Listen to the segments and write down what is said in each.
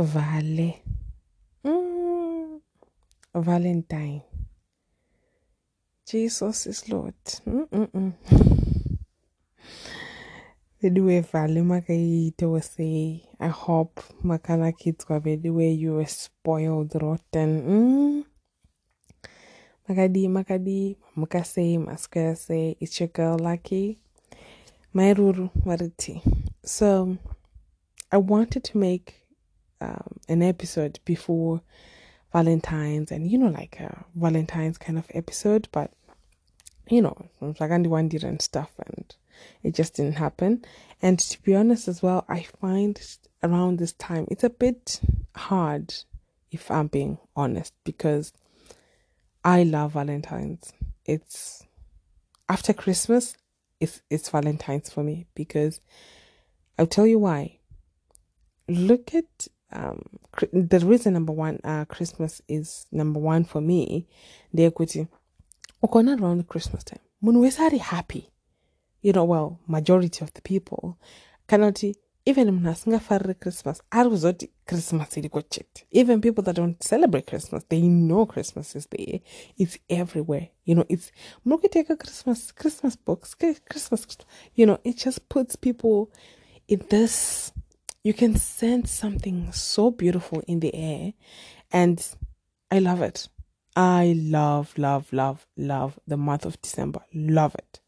Vale. Mm, Valentine. Jesus is Lord. Mm-mm-mm. Vale Makaite was say, I hope Makana kids were the way you were spoiled rotten. Mm. Makadi, Makadi, Mukase, Maskaya say, it's your girl Lucky. Mairuru Mariti. So, I wanted to make um, an episode before Valentine's and, you know, like a Valentine's kind of episode, but, you know, one did and stuff and it just didn't happen. And to be honest as well, I find around this time it's a bit hard, if I'm being honest, because I love Valentine's. It's after Christmas, it's it's Valentine's for me because I'll tell you why. Look at um the reason number one uh Christmas is number one for me. The equity. Okay, around Christmas time. When we're happy, you know, well, majority of the people cannot even munhu asingafariri christmas ari kuzoti christmas iri kochete even people that don't celebrate christmas they know christmas is there it's everywhere you know it's take a christmas christmas box christmas you know it just puts people in this you can sense something so beautiful in the air and i love it. I love love love love the month of december. Love it.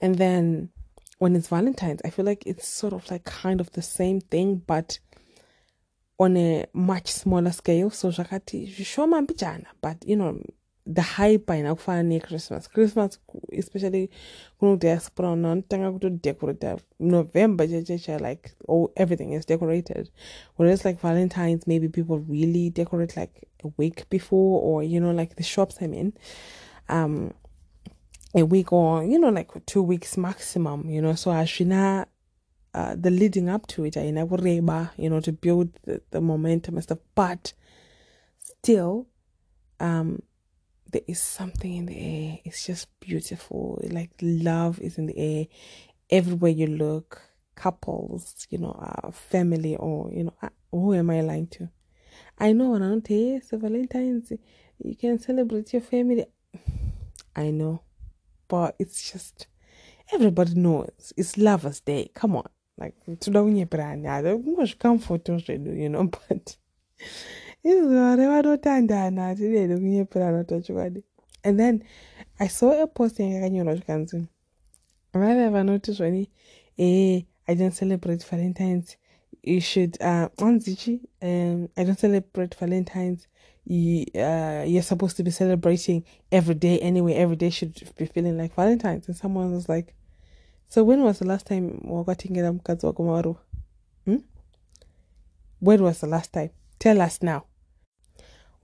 And then when it's Valentine's, I feel like it's sort of like kind of the same thing, but on a much smaller scale. So Bijana, but you know, the hype by now for near Christmas. Christmas especially kuno diaspora non tanga to decorate November like oh everything is decorated. Whereas like Valentine's maybe people really decorate like a week before or you know like the shops I'm in. Um a week or you know like two weeks maximum you know so ashina uh, the leading up to it I never aina you know to build the, the momentum and stuff but still um there is something in the air. It's just beautiful. Like love is in the air. Everywhere you look couples you know uh, family or you know uh, who am i lying to? I know when i'm yes valentine's you can celebrate your family. I know but it's just everybody knows. It's Lovers Day. Come on, like I don't much comfort you know, but and then I saw a post in Kanyo Have I ever noticed when eh, I don't celebrate Valentine's? You should uh um I don't celebrate Valentine's you, uh, you're supposed to be celebrating every day anyway. Every day should be feeling like Valentine's. And someone was like, So when was the last time? Hmm? When was the last time? Tell us now.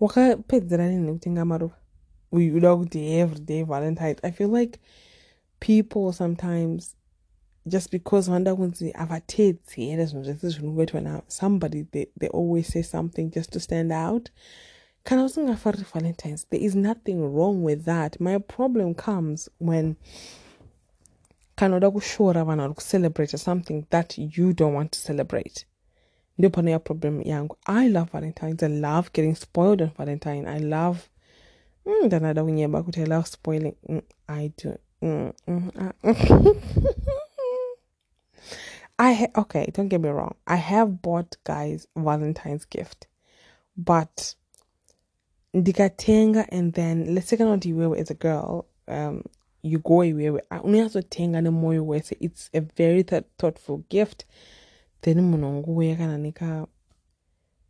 Wakapedzera nini kutenga maruva uda kuti everyday valentine. I feel like people sometimes just because vanoda kunzi havatedzi here zvinhu zvese zvinongoitwa now somebody they, they always say something just to stand out. Kana usingafariri valentines? There is nothing wrong with that. My problem comes when kana uda kushora vanhu vari kucelebrate something that you don't want to celebrate ndio panouya problem yangu. I love valentines i love getting spoiled on valentine. I love mm, ndanada kunyeba kuti i love spoiling. Mm, i do. Mm, mm, uh, I ha- okay, don't get me wrong. I have bought guys Valentine's gift, but ndikatenga and then let's say kana kuti iwewe as a girl um, you go iwewe unonyatsotenga nemoyo wese. It's a very th thoughtful gift then munhu angouya kana neka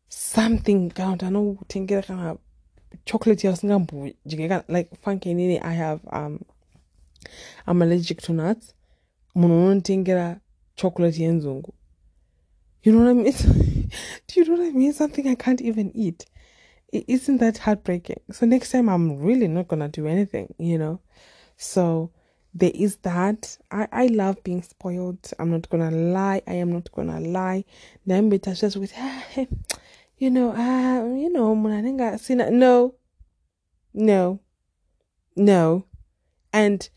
something kana kuti anokutengera kana chocolate yausingambodye kana like funky inini i have um, i'm allergic to nuts. Munhu unotengera chocolate yenzungu you know what i mean? Do you know what i mean? Something i can't even eat. Isn't that heartbreaking? So next time I'm really not gonna do anything, you know. So there is that. I, I love being spoiled. I'm not gonna lie. I am not gonna lie. Then be just with you know, uh, you know, no, no, no. And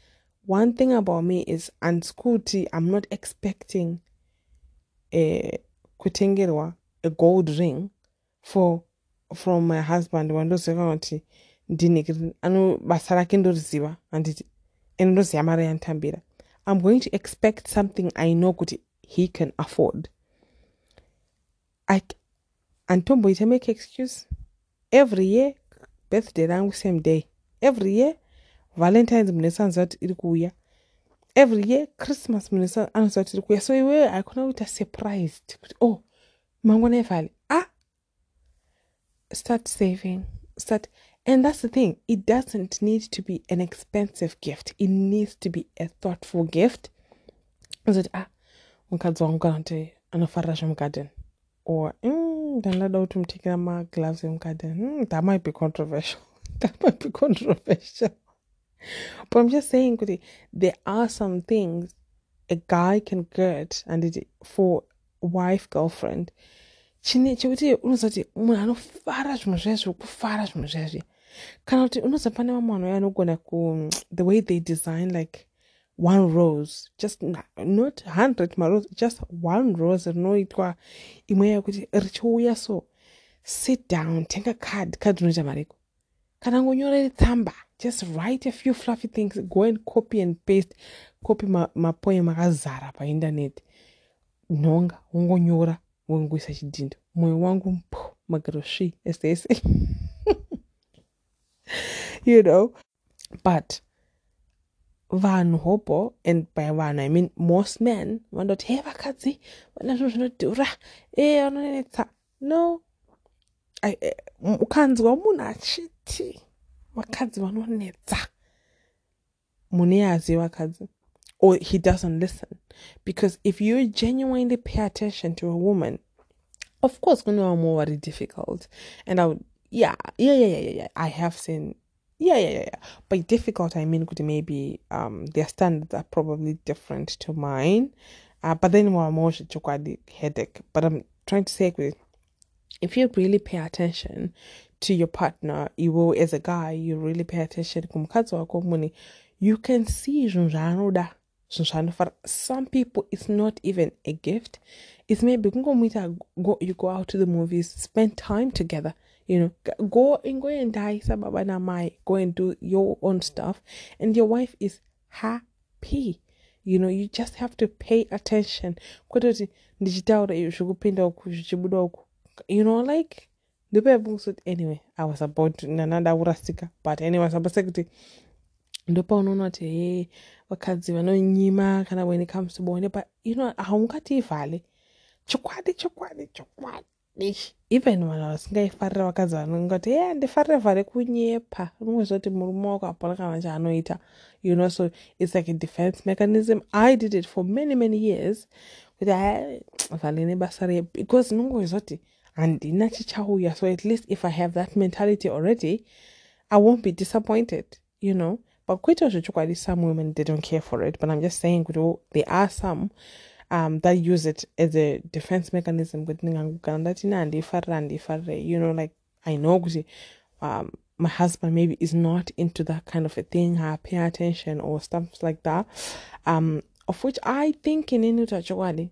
one thing about me is and I'm not expecting a kutengerwa, a gold ring for from my husband wandoziva kuti ndini ano basa rake ndoriziva handiti i'm going to expect something i know kuti he can afford. Handitomboita make excuse. Every year birthday rangu same day. Every year valentines anoziva kuti iri every year christmas munhu wese anoziva kuti iri kuuya so iweyo haikona kuita surprised. Oh mangwana evhale ah! Start saving. Start and that's the thing it doesn't need to be an expensive gift. It needs to be a thoughtful gift. Zoti ah mukadzi wangu kana kuti anofarira zvemugarden or mm, ndandada kuti mutekera magloves emugarden mm, that might be controversial. That might be controversial. But i'm just saying kuti there are some things a guy can get and it, for wife girlfriend chine chekuti unoziva kuti munhu anofara zvinhu zvezvi kufara zvezvi kana kuti unoziva pane vamwe vanhu uya anogona ku the way they design like one rose just not hundred marose just one rose rinoitwa imwe yekuti richiuya. So sit down tenga card card rinoita mariko kana ngonyorere tsamba just write a few fluffy things go and copy and paste copy mapoem akazara paindaneti nhonga wongonyora wongoisa chidhindo mwoyo wangu mpo magaro svi ese ese you know? But vanhu hopo and by vanhu i mean most men vandoti he vakadzi vana zvinhu zvinodhura e vanonetsa no. Eh, Ukanzwa munhu achiti vakadzi vanonetsa munhu iye vakadzi. Or he doesn't listen. Because if you genuinely pay attention to a woman of course kune vamwe vari difficult and i would yeah yeah yeah yeah yeah i have seen yeah, yeah, yeah, yeah. By difficult, I mean, could maybe um their standards are probably different to mine. Uh, but then more more the headache. But I'm trying to say, if you really pay attention to your partner, you will as a guy, you really pay attention. You can see for some people it's not even a gift. It's maybe you go out to the movies, spend time together you know go and go and die sababa mai go and do your own stuff and your wife is happy. You know you just have to pay attention. Kwetoti ndichitaura izvo zvekupinda uku zvichibuda uku you know like ndopebungusoti anyway i was about nanadaurasika but anyway sabase kuti ndopaunoona kuti he vakadzi vanonyima kana when it comes to bonde but you know haungatiivhale chokwadi chokwadi chokwadi even vanhu vasingaifarira vakadzi vanongati e handifarire vhare kunyepa kuti murume wako hapana kana chaanoita you know so it's like a defense mechanism. I did it for many many years. Kuti vhale nebasa re because kuti handina chichauya so at least if i have that mentality already i won't be disappointed you know. But kuitawo zvechokwadi some women they don't care for it. But i'm just saying kuti oh, there are some um, that use it as a defense mechanism ndati ine handiifarira handiifarire you know like i know um, my husband maybe is not into that kind of a thing ha pay attention or stuff like that. Um, of which i think inini kuti achokwadi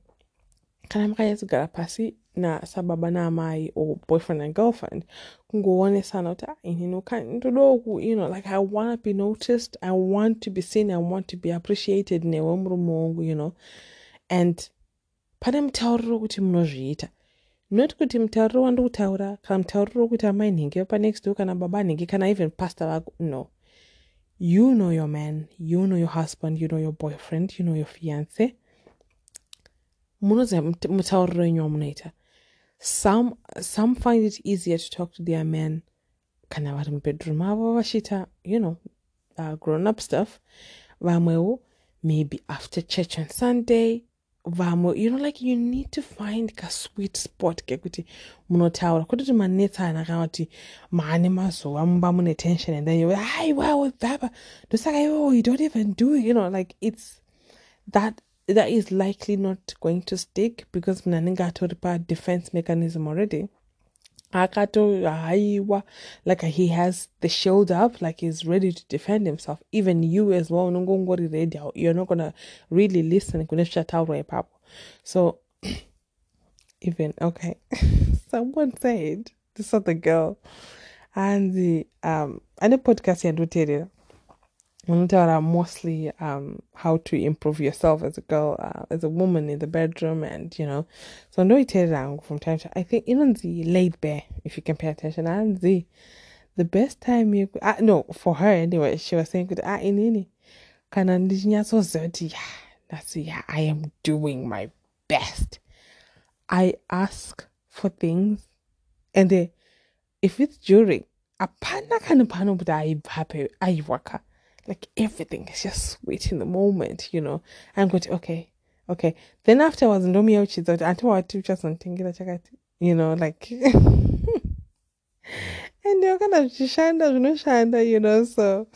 kana makanyatsogara pasi nasababa naamai or boyfriend and girlfriend. Kungoonesana kuti inini ndodoku you know like i want to be noticed i want to be seen i want to be appreciated newe murume wangu you know and pane mutauriro wekuti munozviita. Not kuti mutauriro wandikutaura kana mutauriro wekuti amai nhingi vepanext door kana baba nhingi kana even pastor vako no. You know your man you know your husband you know your boyfriend you know your fiance. Munoziva mutauriro wenyu wamunoita. Some some find it easier to talk to their man kana vari mubedroom avo vachiita you know uh, grown up stuff. Vamwewo maybe after church on sunday vamwe you know like you need to find kasweet spot kekuti munotaura. Kwete kuti manetsana kana kuti maane mazuva mumba mune tension and then you hai wow baba ndosaka iwo you don't even do it, you know like it's that that is likely not going to stick because munhu anenge atori padefense mechanism already akato haiwa. Like he has the shield up like he's ready to defend himself. Even you as well you're not gonna really listen. So even okay. Someone said this other girl. And the um ane podcast yandoteerera unotaura mostly um how to improve yourself as a girl uh, as a woman in the bedroom and you know so ndoiteerera hangu from time to time. i think even the laid bare if you can pay attention hanzi the the best time you uh, no for her anyway she was saying ah inini kana ndichinyatsoziva kuti yeah that's yeah i am doing my best i ask for things and if it's during apana kana pano kuti aibvape aiwaka like everything is just sweet in the moment you know. I'm going to okay okay. Then afterwards ndomiya uchidza kuti antiwati uchazonditengera chakati you know like and kana zvichishanda zvinoshanda you know shanda, you know, so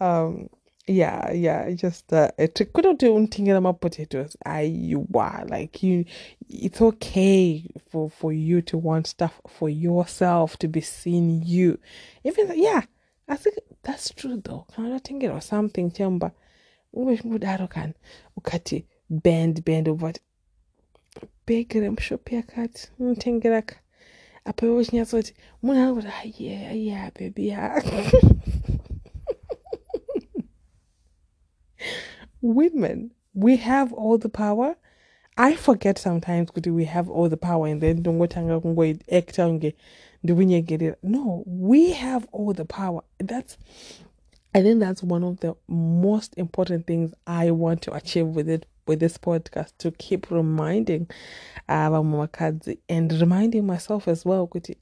um yeah yeah just uh kunoti unotengera mapotatoes aiwa like you it's okay for for you to want stuff for yourself to be seen you. Even yeah i think that's true though. Kana utatengera something? Chamba unge chingodaro kani ukati band band but bhegi remushopi yakati unotengera ka apa iwe uchinyatsoti munhu anokuti aiye ah, aiya ah, baby ya ah. women we have all the power. I forget sometimes kuti we have all the power and then ndongotanga kungoacta kunge ndikunyegerera no we have all the power. That's i think that's one of the most important things i want to achieve with it with this podcast to keep reminding vamwe uh, and reminding myself as well kuti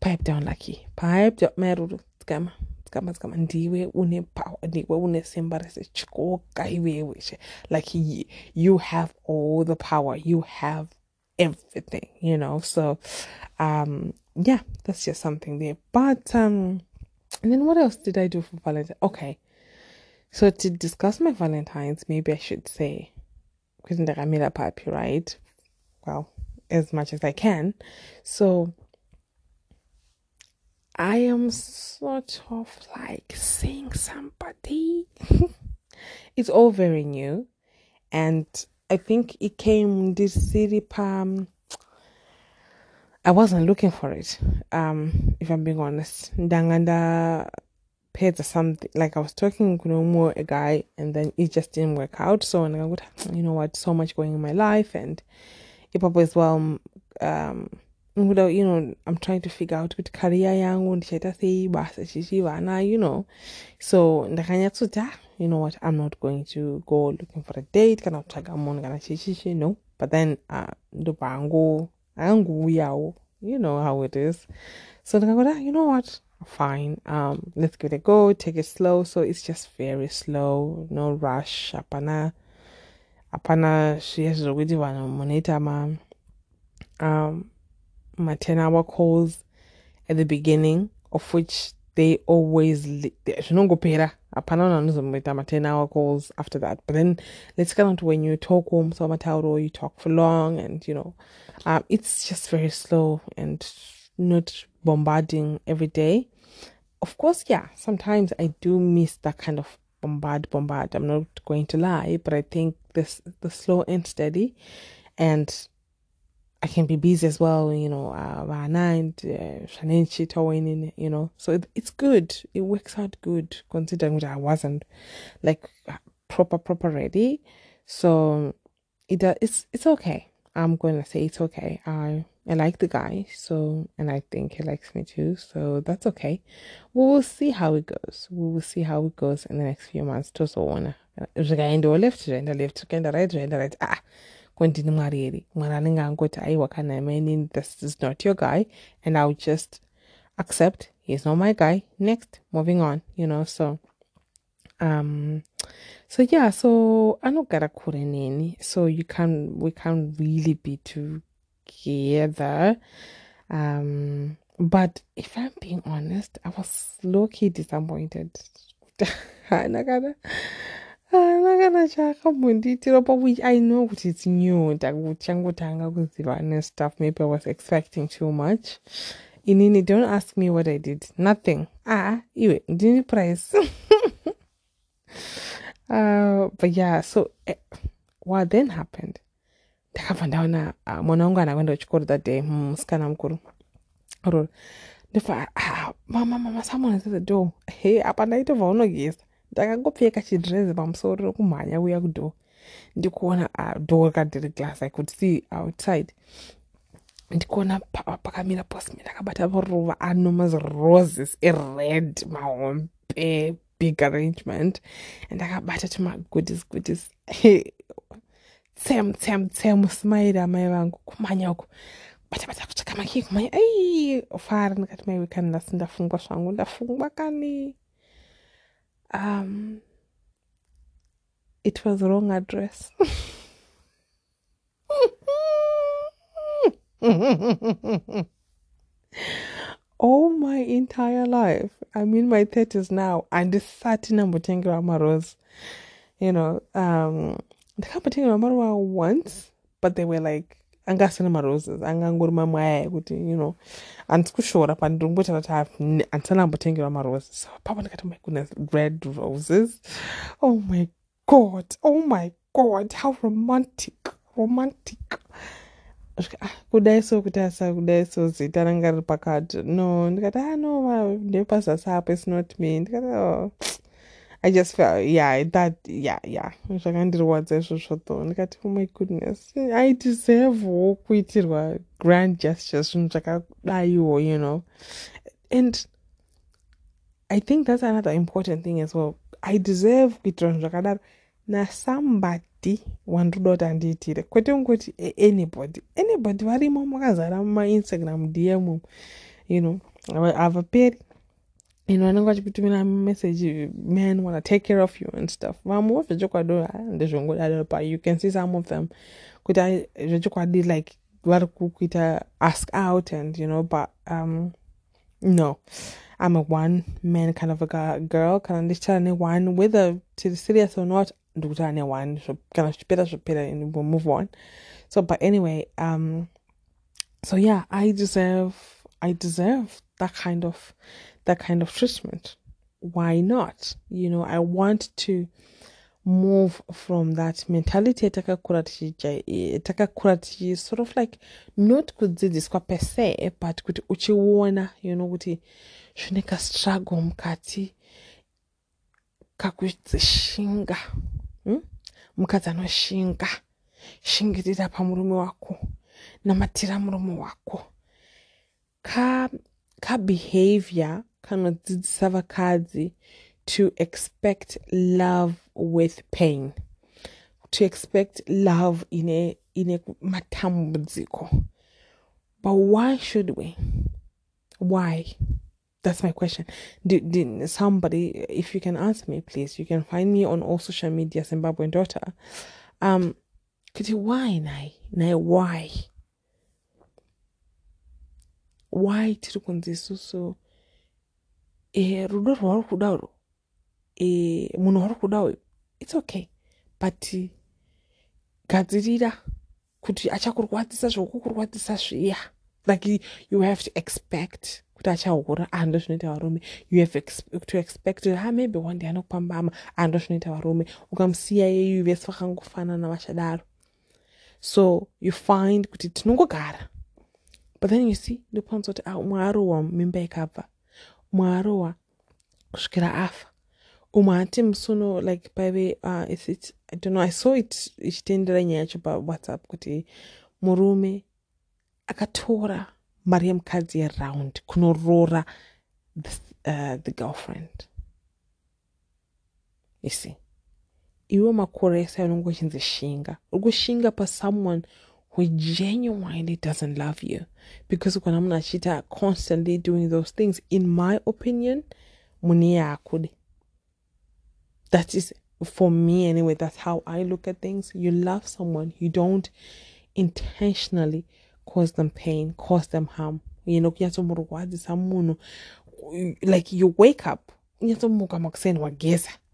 pipe down lucky. Pipe down. Maruru skama skama skama ndiwe une power ndiwe une simba resechikoka iwewe like you, you have all the power. You have everything you know? So um yeah that's just something there. But um and then what else did i do for valentine? Okay. So to discuss my valentines maybe i should say because ndakamira papi right? Well as much as i can. So i am sort of like seeing somebody. It's all very new. And i think it came this city palm I wasn't looking for it. Um, if I'm being honest. Ndanganda paid something like I was talking you know, more a guy and then it just didn't work out. So and I would you know what, so much going in my life and hop as well um without you know, I'm trying to figure out with career yangu ndichaita sei basa chichi vana, you know. So ndakanyatsuta, you know what, I'm not going to go looking for a date kana kutsvaga munhu kana chichichi no. But then uh ndobva angu you know how it is. So ndikangoti you know what? Fine. Um let's give it a go take it slow. So it's just very slow no rush hapana hapana zviya zvokuti vanhu munoita ma um my 10 hour calls at the beginning of which they always zvinongopera hapana vanhu vanozomboita ma10 hour calls after that. But then let's get on to when you talk home so matauro you talk for long and you know um, it's just very slow and not bombarding every day. Of course yeah sometimes i do miss that kind of bombard bombard. I'm not going to lie but i think this the slow and steady and I can be busy as well, you know, uh, and uh, you know, so it, it's good. It works out good considering that I wasn't like proper, proper ready. So it uh, it's it's okay. I'm gonna say it's okay. I I like the guy, so and I think he likes me too, so that's okay. We will see how it goes. We will see how it goes in the next few months. Just wanna zvikaendawo left zvaenda left zvikaenda right zvaenda right ah kwendini mwari here mwari anenge angoti aiwa kana mainini this is not your guy. And i'll just accept he's not my guy. Next moving on you know so um so yeah so anogara kure neni so you can we can't really be together. Um but if i'm being honest i was low-key disappointed nakana nakana chaakambondiitira but which i know kuti it's new. Ndachangotanga kuziva stuff. maybe i was expecting too much. Inini don't ask me what i did. Nothing. Ah iwe ndini price. Uh, but yeah so uh, what then happened? Ndakabva ndaona uh, mwana wangu anakwenda kuchikoro that day. Musikana mukuru or ndofa ah, mama mama someone is at the door. He apa ndaitobva unogeza ndakangopfeka chidrezi pamusoro rokumhanya uya kudoor ndikuona uh, door kadiri glass i could see outside. Ndikuona pakamira posman akabata maruva anomas roses ered mahombe big arrangement. And akabata tumagoodies goodies. Tsem tsem tsem smairi amai vangu kumhanya uku. Bata bata kutsvaka makii kumhanya ai fara ndikati maiwe kani nhasi ndafungwa zvangu ndafungwa kani um it was wrong address. All my entire life i'm in my 30s now handisati ndambotengerwa marose you know um the ndakambotengerwa maruva once but they were like anga asina maroses angangori mamwe aya ekuti you know handisi kushora pandiri kumbotaura kuti handisana ambotengerwa maroses. Papa ndikati my goodness red roses. Oh my god oh my god how romantic romantic. Ah, kudai so kuti asa kudai so zita ranga riri pakati. No ndikati ah no ndepazasi apo is not me. Ndikati oh. I just felt yeah that yeah yeah. Zvakandirwadza izvozvo though ndikati oh my goodness. I deservewo kuitirwa grand gestures. Zvinhu zvakadaiwo you know? And i think that's another important thing as well. I deserve kuitirwa zvinhu zvakadaro nasambody wandoda kuti andiitire kwete kungoti anybody anybody varimo makazara mumainstagram dm you know havaperi you know vanenge vachipitumira message men wanna take care of you and stuff. Vamwewo zvechokwadi ndezvongodaro pa you can see some of them. Kuti zvechokwadi like vari kuita ask out and you know but um no. I'm a one man kind of a girl. Kana ndichitara neone whether tiri serious or not ndikutara neone kana zvichipera zvipera and we'll move on. So but anyway um so yeah i deserve i deserve that kind of that kind of treatment. Why not? You know i want to move from that mentality yatakakura takakura tichi sort of like not kudzidziswa per se but kuti uchiona you know kuti zvine kastruggle mukati kakudzishinga hmm? mukadzi anoshinga shingirira pamurume wako namatira murume wako. Kabehavior ka kanodzidzisa vakadzi to expect love with pain. To expect love in a in a matambudziko but why should we? Why? That's my question. Did, did somebody if you can answer me please. You can find me on all social media zimbabwean daughter. Um kuti why nai? Nai why? Why tiri kunzi isusu e, rudo rwauri kuda urwo e, munhu wauri kuda uyu? Its okay. But gadzirira kuti achakurwadzisa zvokukurwadzisa zviya. Like you have to expect kuti achahura ando zvinoita varume. You have to expect ha maybe one day anokupambama ando zvinoita varume. Ukamusiya yeyu vese vakangofanana vachadaro. So you find kuti tinongogara. But then you see ndopanza kuti ah, umwe arohwa mimba ikabva umwe arohwa kusvikira afa. Umwe ati musono like paive uh, it, i don't know i saw it ichitendera nyaya yacho pawhatsapp kuti murume akatora mari yemukadzi yeround kunoroora the, uh, the girlfriend. You see? Iwe makore ese unonge uchinzi shinga. Uri kushinga pasomeone who genuinely doesn't love you. Because kana munhu achiita constantly doing those things in my opinion that is for me anyway that's how i look at things. You love someone you don't intentionally cause them pain cause them harm. You know like you wake up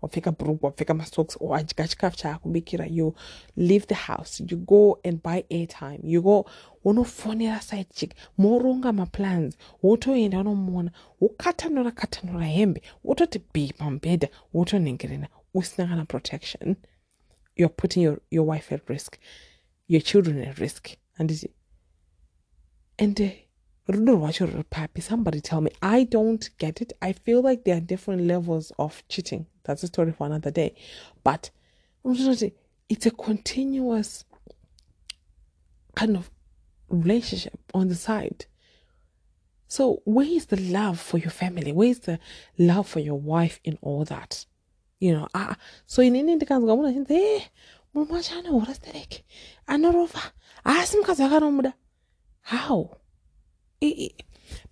wapfeka bhurugwa wapfeka masocks or adya chikafu chaakubikira you leave the house. You go and buy airtime. You go unofonera side chick. Moronga maplans wotoenda unomuona wokatanura katanura hembe. Wototi b pamubhedha wotonhengerena usina kana protection. Youare putting your, your wife at risk. Your children at risk. Handiti and uh, rudo rwacho ruri papi somebody tell me. I don't get it. I feel like there are different levels of cheating. That's a story for another day. But it's a continuous kind of relationship on the side. So where is the love for your family? Where is the love for your wife in all that? You know ah so inini ndikanzwa munhu achinzi e murume wacho anohura stereke anorova asi mukadzi akanomuda how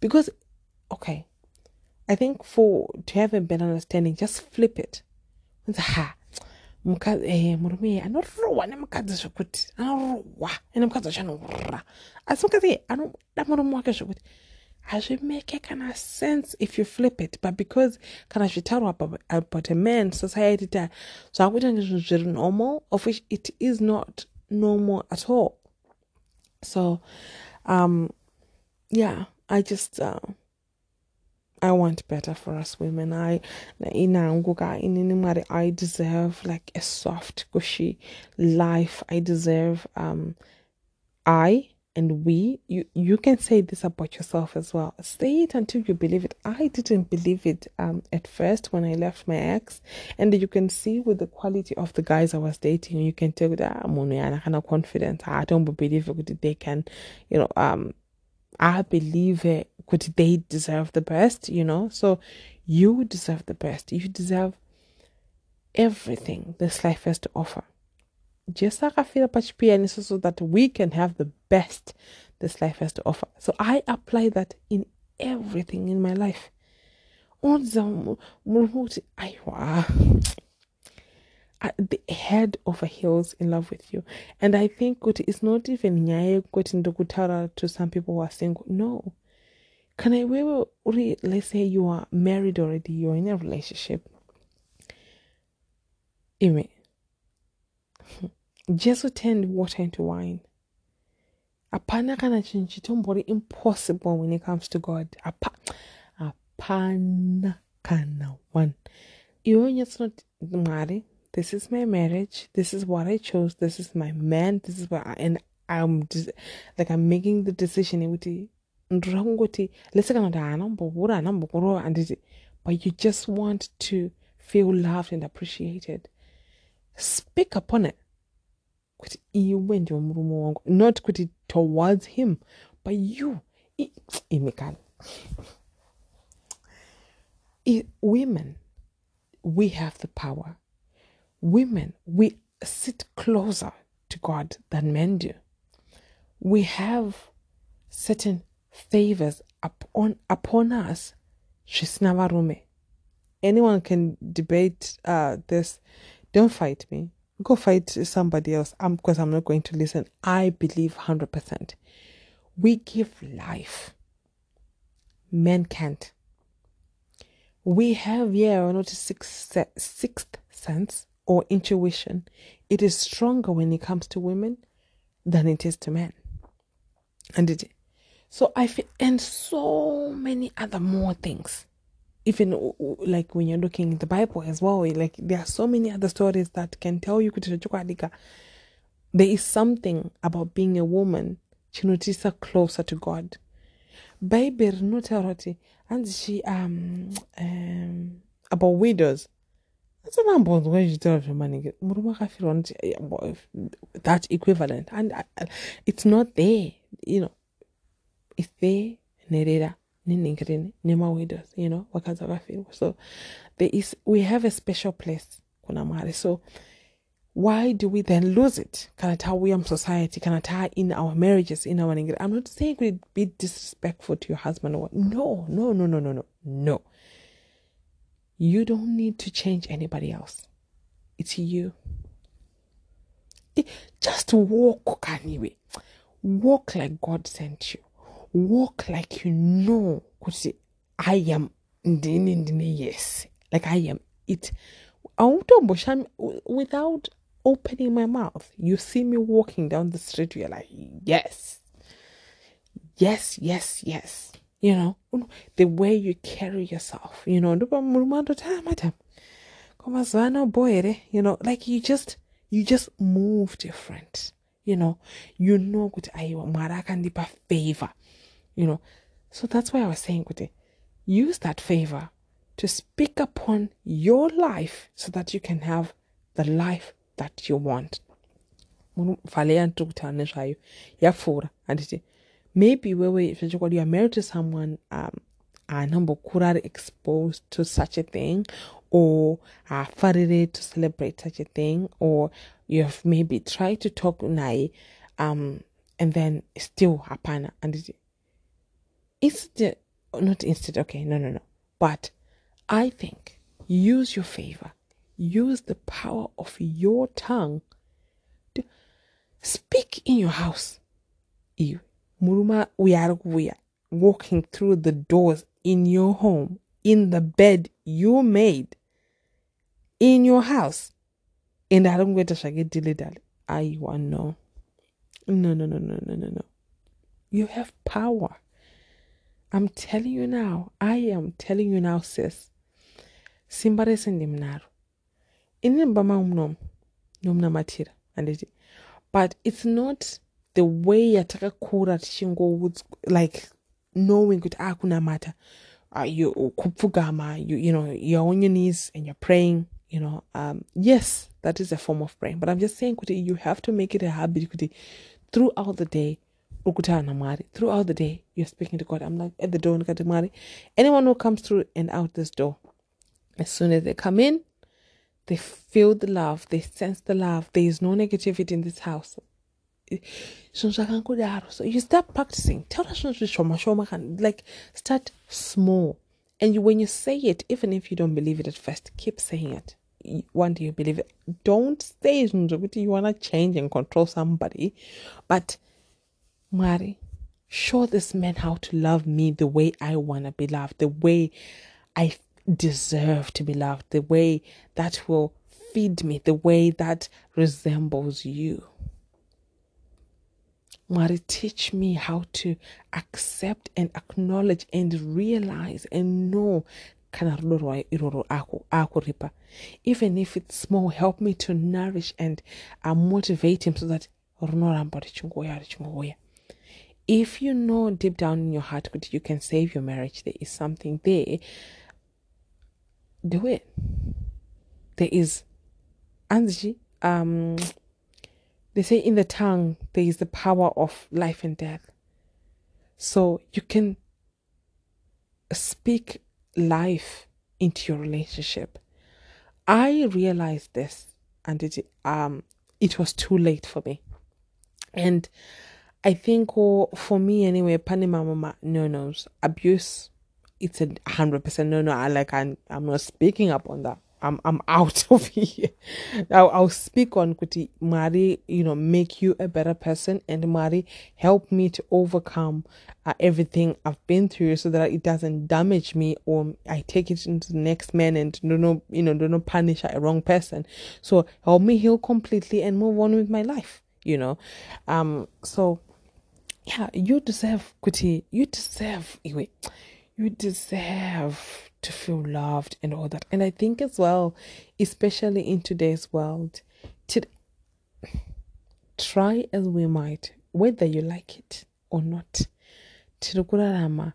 because okay i think for to have a better understanding just flip it. Ha mukadzi eh murume anorohwa nemukadzi zvekuti anorohwa ene mukadzi wacho anorora asi mukadzi anoda murume wake zvekuti hazvimeke kana sense if you flip it but because kana zvitaurwa about a man society ta zvakuita ndizvinhu zviri normal of which it is not normal at all. So um yeah i just uh, I want better for us women. I I deserve like a soft, cushy life. I deserve um I and we you you can say this about yourself as well. Say it until you believe it. I didn't believe it um at first when I left my ex, and you can see with the quality of the guys I was dating, you can tell that I'm kind of confident. I don't believe it. They can, you know, um I believe it could they deserve the best, you know? So you deserve the best. You deserve everything this life has to offer. Just like I feel about pianist so that we can have the best this life has to offer. So I apply that in everything in my life. Head over heels in love with you. And i think it's not even nyaya yekuti ndokutaura to some people who are single. No. Can I uri let's say you are married already you're in a relationship. Ime jesu turned water into wine. Hapana kana chinhu chitombori impossible when it comes to god. Hapana kana one. Iwewe nyatsinoti mwari this is my marriage this is what i chose this is my man this is what I, and i'm just like i'm making the decision. Kuti ndoda kungoti lese kana kuti haana kumbohura haana kumbokurova handiti but you just want to feel loved and appreciated. Speak upon it. Kuti iwe wangu. Not towards him but you. Imikana women we have the power women, we sit closer to God than men do. We have certain favors upon upon us. Anyone can debate uh, this. Don't fight me. Go fight somebody else. I'm because I'm not going to listen. I believe hundred percent. We give life. Men can't. We have yeah, not a sixth sixth sense or intuition, it is stronger when it comes to women than it is to men. And it, so I feel, and so many other more things. Even like when you're looking in the Bible as well, like there are so many other stories that can tell you there is something about being a woman chinotisa closer to God. Bible rinotaura and she um um about widows asingambonzwa izvitoro zvemaningi murume akafirwa eh, noti that equivalent. And it's not there you know. It's there nerera nenhengereni nemawidows you know vakadzi vakafirwa so there is we have a special place kuna mwari so why do we then lose it? Kana tauya musociety kana taa in our marriages in our nengeri i'm not saying it be disrespectful to your husband or no no no no no no no You don't need to change anybody else. It's you. Just walk anyway. Walk like God sent you. Walk like you know. I am yes. Like I am it. Without opening my mouth, you see me walking down the street, you're like, yes. Yes, yes, yes you know, the way you carry yourself, you know, you know, like you just, you just move different, you know, you know, good, I favor, you know. So that's why I was saying, Kuti, use that favor to speak upon your life so that you can have the life that you want. Maybe wewe you are married to someone um anambokura exposed to such a thing or are afarire to celebrate such a thing or you have maybe tried to talk naye um and then still hapana and it, instead not instead okay no no no. But i think use your favor use the power of your tongue to speak in your house. You muruma we are we walking through the doors in your home in the bed you made in your house and I don't get a dilly dally. I want no. No, no, no, no, no, no, no. You have power. I'm telling you now. I am telling you now, sis. Simbare sendimnaro. Inimbama umnom. Nomna matira. But it's not the way yataka kura chingo like knowing it akuna mata. Uh, you kupfugama, you you know, you're on your knees and you're praying you know um yes that is a form of praying. But i'm just saying kuti you have to make it a habit kuti throughout the day throughout the day you're speaking to god. I'm like at the door anyone who comes through and out this door as soon as they come in they feel the love they sense the love. There is no negativity in this house so you start practicing. Tell us like start small. And you, when you say it even if you don't believe it at first keep saying it. One do you believe it. Don't say you want to change and control somebody but mari show this man how to love me the way i want to be loved the way i deserve to be loved the way that will feed me the way that resembles you Mari, teach me how to accept and acknowledge and realize and know. Even if it's small help me to nourish and uh, motivate him so that if you know deep down in your heart that you can save your marriage there is something there. Do it. There is anzi um they say in the tongue there is the power of life and death so you can speak life into your relationship. I realized this and it um it was too late for me. And I think oh, for me anyway, Panama mama no nos abuse it's a hundred percent no no. I like I'm I'm not speaking up on that. I'm I'm out of here. I'll, I'll speak on Kuti Mari, you know, make you a better person, and Mari help me to overcome uh, everything I've been through, so that it doesn't damage me or I take it into the next man and do not, you know, do not punish a wrong person. So help me heal completely and move on with my life. You know, um. So yeah, you deserve Kuti. You deserve. You deserve to feel loved and all that. And I think as well, especially in today's world, to try as we might, whether you like it or not, tirikurarama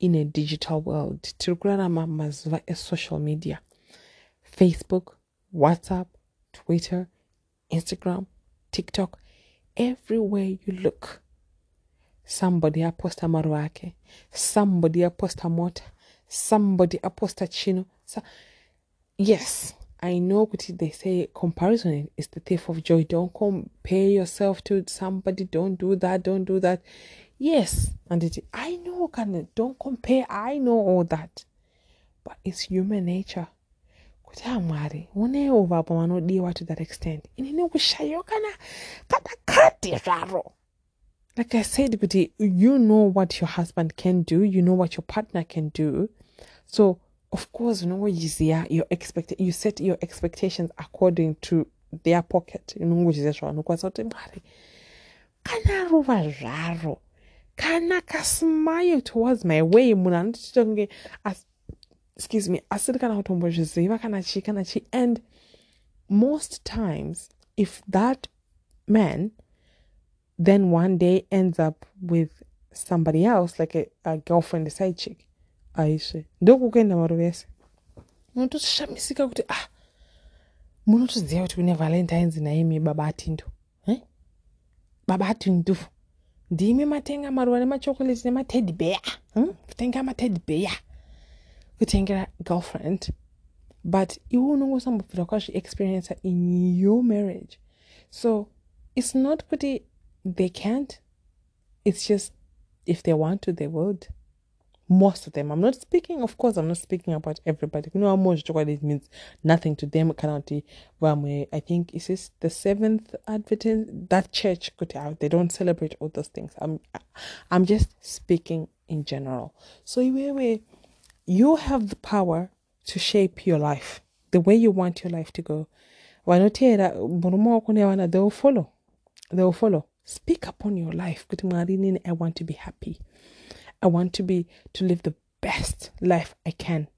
in a digital world, tirikurarama mazuva a social media, Facebook, WhatsApp, Twitter, Instagram, TikTok, everywhere you look, somebody a aposta maruake, somebody a aposta mota, somebody aposta chino. So, yes, I know what they say comparison is the thief of joy. Don't compare yourself to somebody. Don't do that. Don't do that. Yes, and it, I know, can don't compare. I know all that, but it's human nature. kuti amwari unewo baba vanodiwa to that extent inini kushayiwa kana kana kati zvaro like I said, but you know what your husband can do, you know what your partner can do. So of course, you know easier your expect you set your expectations according to their pocket. You know kana rova zvaro kana kasmile towards my way munhu anotitonge excuse me asiri kana kutombozviziva kana chi kana chi and most times if that man then one day ends up with somebody else like a, a girlfriend a side chick. Aisve ndokukuenda maruvese unotosvishamisika kuti ah munotoziva kuti kune valentines naimi baba atindo eh? baba atindu ndimi matenga maruva nemachokoleti nemateddy bear. Hm? kutenga mateddy bear. Kutengera girlfriend. But iwe unongosambobvira kwazviexperiencea in your marriage. So it's not kuti they can't. It's just if they want to they would. Most of them. I'm not speaking of course i'm not speaking about everybody. You know most it means nothing to them i think is this the seventh adventist that church got out. They don't celebrate all those things. I'm i'm just speaking in general. So you you have the power to shape your life the way you want your life to go. They will follow. They will follow speak upon your life. I want to be happy. I want to be to live the best life I can,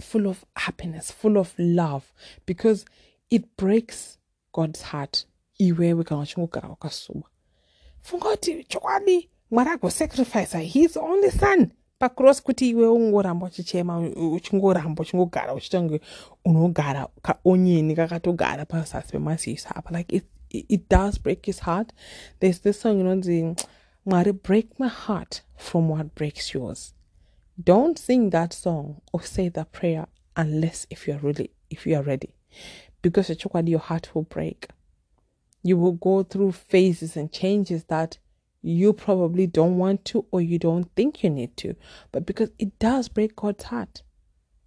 full of happiness, full of love, because it breaks God's heart. Funga kuti chokwadi mwari agosacrifice his only son. Pacross kuti iwe ungoramba uchichema uchingoramba uchingogara uchitange unogara kaonyeni kakatogara pazasi pemaziso apa like it, it does break his heart there's this song you know, the Mari, break my heart from what breaks yours. Don't sing that song or say that prayer unless if you are really if you are ready. Because your heart will break. You will go through phases and changes that you probably don't want to or you don't think you need to. But because it does break God's heart.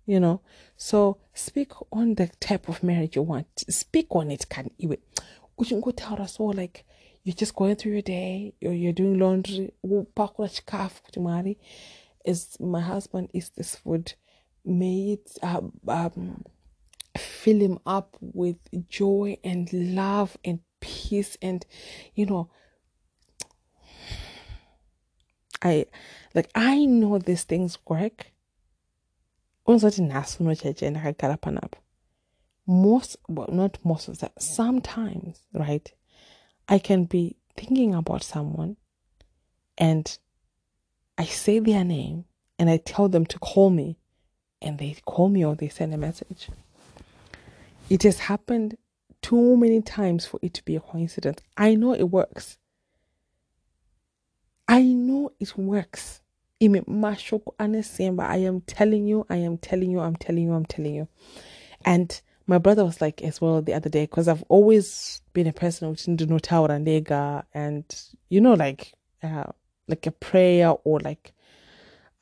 You know. So speak on the type of marriage you want. Speak on it can even all like you're just going through your day or you're doing laundry. Is my husband eats this food it um, um, fill him up with joy and love and peace and you know i like i know these things work most well not most of that sometimes right I can be thinking about someone and I say their name and I tell them to call me and they call me or they send a message. It has happened too many times for it to be a coincidence. I know it works. I know it works. I am telling you, I am telling you, I'm telling you, I'm telling you. And my brother was like as well the other day because I've always been a person who didn't know and and you know like uh, like a prayer or like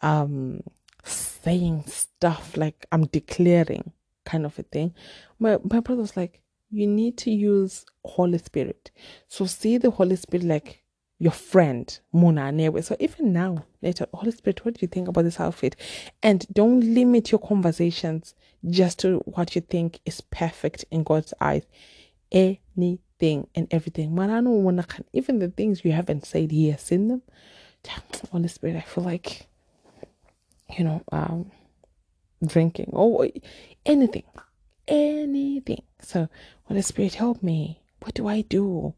um saying stuff like I'm declaring kind of a thing. My my brother was like, you need to use Holy Spirit. So see the Holy Spirit like your friend, Mona Newe. So even now, later, Holy Spirit, what do you think about this outfit? And don't limit your conversations just to what you think is perfect in God's eyes. Anything and everything. Even the things you haven't said, He has seen them. Holy Spirit, I feel like you know, um drinking or anything. Anything. So Holy Spirit help me. What do I do?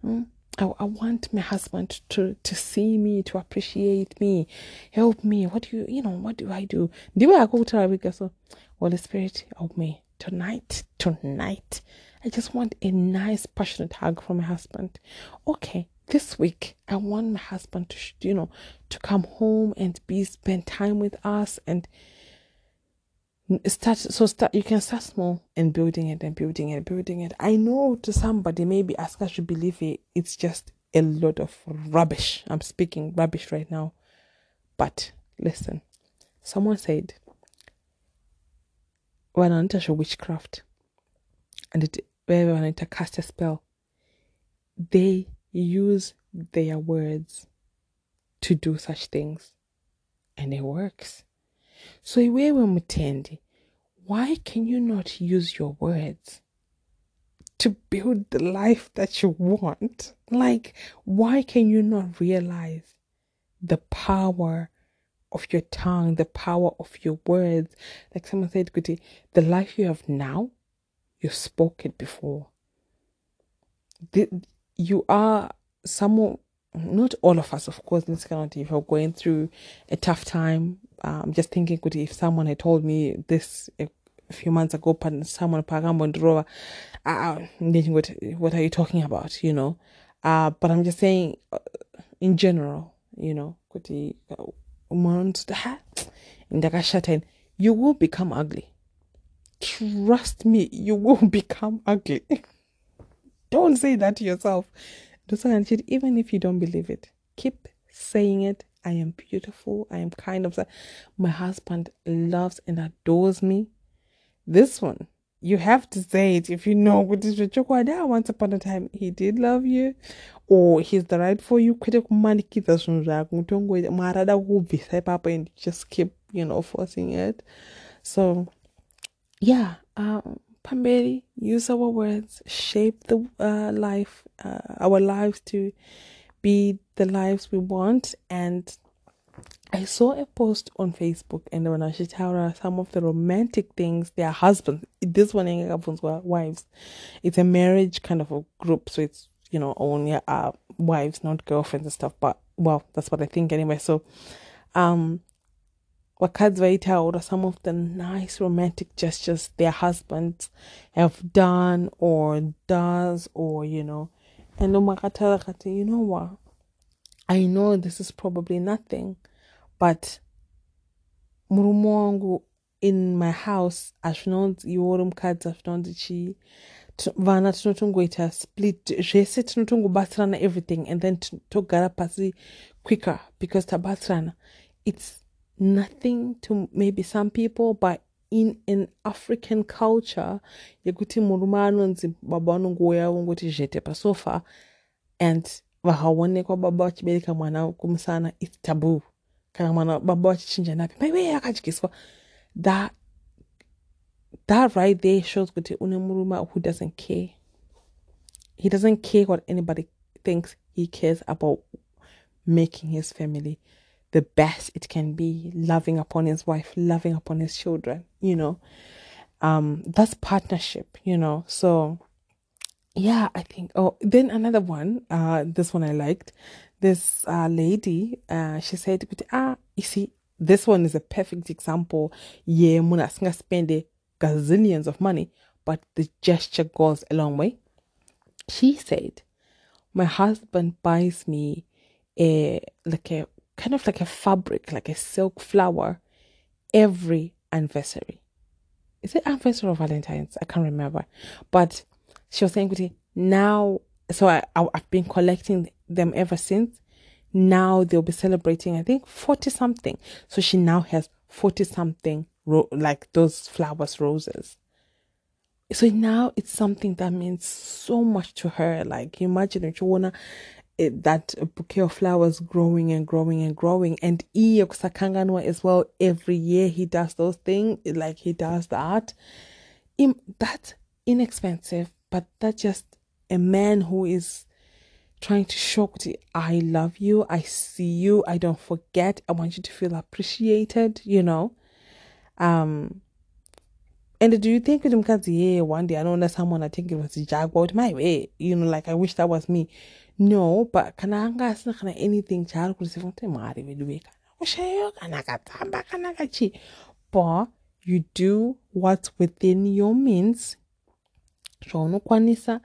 Hmm? I, I want my husband to to see me, to appreciate me, help me. What do you, you know, what do I do? Do I go to Arabic? So, Holy Spirit, help me tonight. Tonight, I just want a nice, passionate hug from my husband. Okay, this week I want my husband to, you know, to come home and be spend time with us and start so start you can start small and building it and building it building it. I know to somebody maybe ask us to believe it it's just a lot of rubbish. I'm speaking rubbish right now. But listen someone said when I enter witchcraft. And it when I enter cast a spell they use their words to do such things. And it works so iwewe mutendi, why can you not use your words to build the life that you want? Like, why can you not realize the power of your tongue, the power of your words? Like someone said, Kuti, the life you have now, you spoke it before. The, you are someone not all of us, of course, in this country, if you're going through a tough time, um, just thinking, good, if someone had told me this a few months ago, someone pagambo ndrova, uh, what, what are you talking about, you know? Uh, but I'm just saying, uh, in general, you know, kuti you will become ugly. Trust me, you will become ugly. don't say that to yourself. Even if you don't believe it, keep saying it. I am beautiful. I am kind of. My husband loves and adores me. This one, you have to say it if you know what is Chokwada. Once upon a time, he did love you, or he's the right for you. And just keep, you know, forcing it. So, yeah, um, Pamberi, use our words, shape the uh, life, uh, our lives to be the lives we want. And I saw a post on Facebook, and when I should tell her some of the romantic things their husbands, this one husbands were wives. It's a marriage kind of a group, so it's you know only uh, wives, not girlfriends and stuff. But well, that's what I think anyway. So, um, wakadzi or some of the nice romantic gestures their husbands have done or does or you know and umakatala kati you know what? I know this is probably nothing but murumu in my house azvinonzi iwo mukadzi azvinonzi chii vana tinotongoita split zvese tinotongobatsirana everything and then togara pasi quicker because tabatsirana it's nothing to maybe some people, but in an African culture, yekuti murume anonzi baba vanongouya vongoti zvete pasofa and vakaonekwa baba vachibereka mwana kumusana its taboo kana mwana baba vachichinja napi maiwe akadyiswa that that right there shows kuti une murume who doesn't care. He doesn't care what anybody thinks he cares about making his family the best it can be, loving upon his wife, loving upon his children, you know. Um, that's partnership, you know. So yeah, I think oh then another one, uh this one I liked. This uh lady, uh she said, ah, you see, this one is a perfect example. Yeah, muna spend gazillions of money, but the gesture goes a long way. She said, My husband buys me a like a kind of like a fabric, like a silk flower, every anniversary. Is it anniversary or Valentine's? I can't remember. But she was saying, now, so I, I, I've been collecting them ever since. Now they'll be celebrating, I think, 40 something. So she now has 40 something, ro- like those flowers, roses. So now it's something that means so much to her. Like, imagine if you wanna it, that bouquet of flowers growing and growing and growing. And Iyo Sakanganwa as well, every year he does those things, like he does that. In, that's inexpensive, but that's just a man who is trying to show I love you, I see you, I don't forget, I want you to feel appreciated, you know. Um and do you think with Mkazi, yeah, one day I know that someone I think it was Jaguar, my way, you know, like I wish that was me no but kana anga asina kana anything chaari kurisiva kuti mwari vedu vekana kushayiwa kana katamba kana kachi but you do what's within your means zvaunokwanisa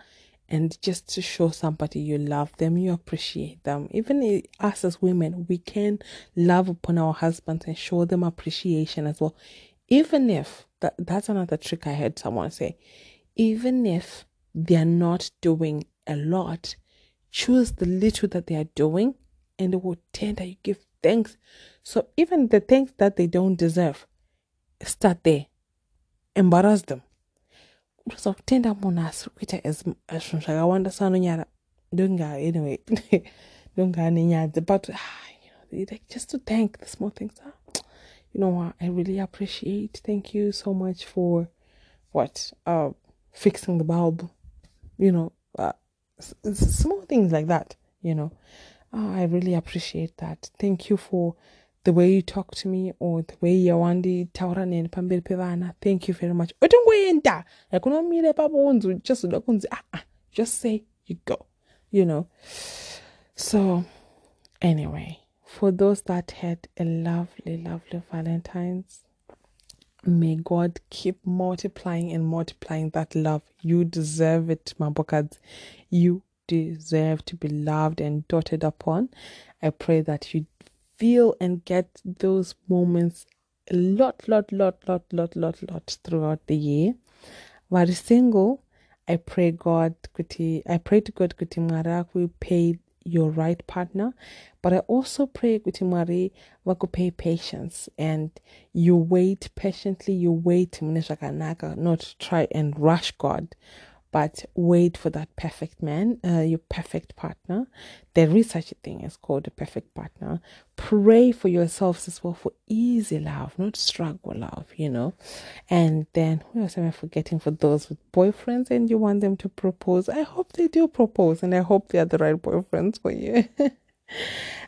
and just to show somebody you love them, you appreciate them. Even us as women, we can love upon our husbands and show them appreciation as well. Even if that, that's another trick I heard someone say, even if they're not doing a lot, choose the little that they are doing and they will tender you give thanks. So even the things that they don't deserve, start there. Embarrass them. So tender monas kuita as as shagawanda sano nyara. Dunga anyway. Dunga nyara but ah, you know like just to thank the small things. Ah, you know what I really appreciate. Thank you so much for what uh fixing the bulb. You know, uh, small things like that, you know. Oh, I really appreciate that. Thank you for the way you talk to me or the way yawandi taura neni pamberi pevana thank you very much. Utongoenda like unomire papo just ah, ah, just say you go you know. So Anyway, for those that had a lovely, lovely Valentine's, may God keep multiplying and multiplying that love. You deserve it, Mambokads. You deserve to be loved and dotted upon. I pray that you feel and get those moments a lot, lot, lot, lot, lot, lot, lot throughout the year. While single, I pray God, I pray to God, kuti mwari pay your right partner, but I also pray kuti mwari pay patience and you wait patiently, you wait not try and rush God but wait for that perfect man, uh, your perfect partner. There is such a thing as called a perfect partner. Pray for yourselves as well for easy love, not struggle love, you know. And then, who else am I forgetting for those with boyfriends and you want them to propose? I hope they do propose and I hope they are the right boyfriends for you.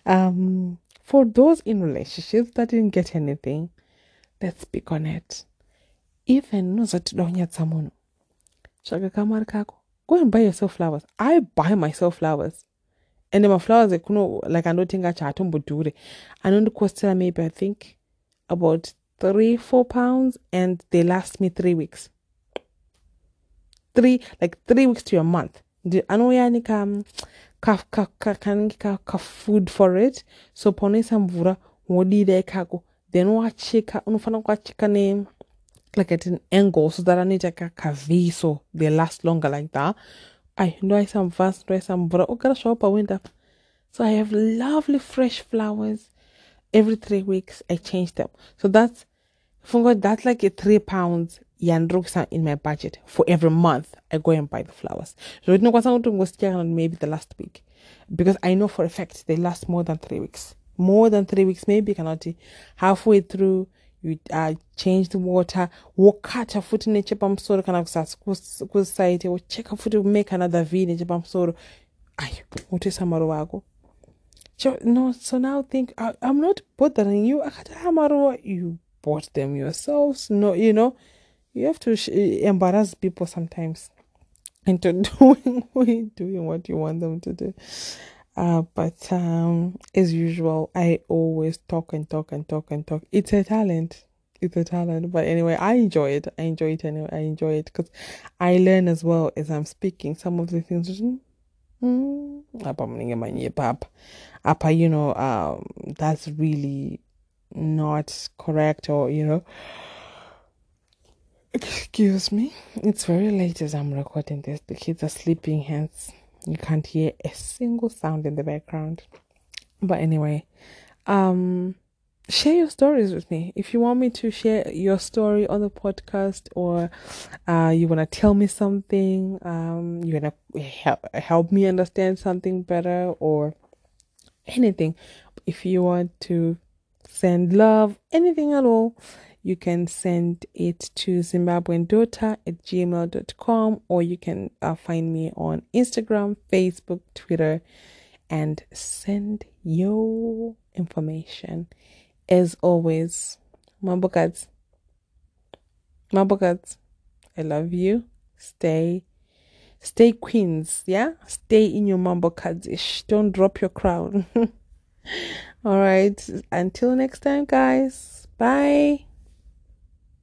um, for those in relationships that didn't get anything, let's speak on it. Even no that don't yet someone Kako. Go and buy yourself flowers. I buy myself flowers. And then my flowers, like, you know, like I don't think I chat on Budure. And on the cost maybe I think about three, four pounds, and they last me three weeks. Three, like three weeks to a month. I know yani ka um, ka ka ka ka ka food for it. So ponesa mvura wodi de kako. Then wa chika, unufana kwa chika ne like at an angle so that I need like a cavi so they last longer like that. I know I some fast, know some but I oh, gotta show up a window. So I have lovely fresh flowers. Every three weeks I change them. So that's that's like a three pounds yandruksa in my budget for every month I go and buy the flowers. So maybe the last week. Because I know for a fact they last more than three weeks. More than three weeks, maybe cannot halfway through you uh, change the water wokhatha futhi nechepamusoro kana kusite wocheka futhi make another v nechepamusoro ayi wotisa maruva ako no so now think I, i'm not bothering you. Akati ah maruva you bought them yourselves. No you know you have to embarrass people sometimes into doing doing what you want them to do uh, but um, as usual, I always talk and talk and talk and talk. It's a talent. It's a talent. But anyway, I enjoy it. I enjoy it anyway. I enjoy it because I learn as well as I'm speaking. Some of the things, mm, apa, you know, um, that's really not correct or, you know, excuse me. It's very late as I'm recording this. The kids are sleeping, hence you can't hear a single sound in the background. But anyway, um share your stories with me. If you want me to share your story on the podcast or uh, you want to tell me something, um, you want to help, help me understand something better or anything. If you want to send love, anything at all, you can send it to zimbabweandota at gmail.com or you can uh, find me on Instagram, Facebook, Twitter, and send your information. As always, Mambokats, Mambokats, I love you. Stay, stay queens, yeah? Stay in your Mambokats. Don't drop your crown. All right. Until next time, guys. Bye.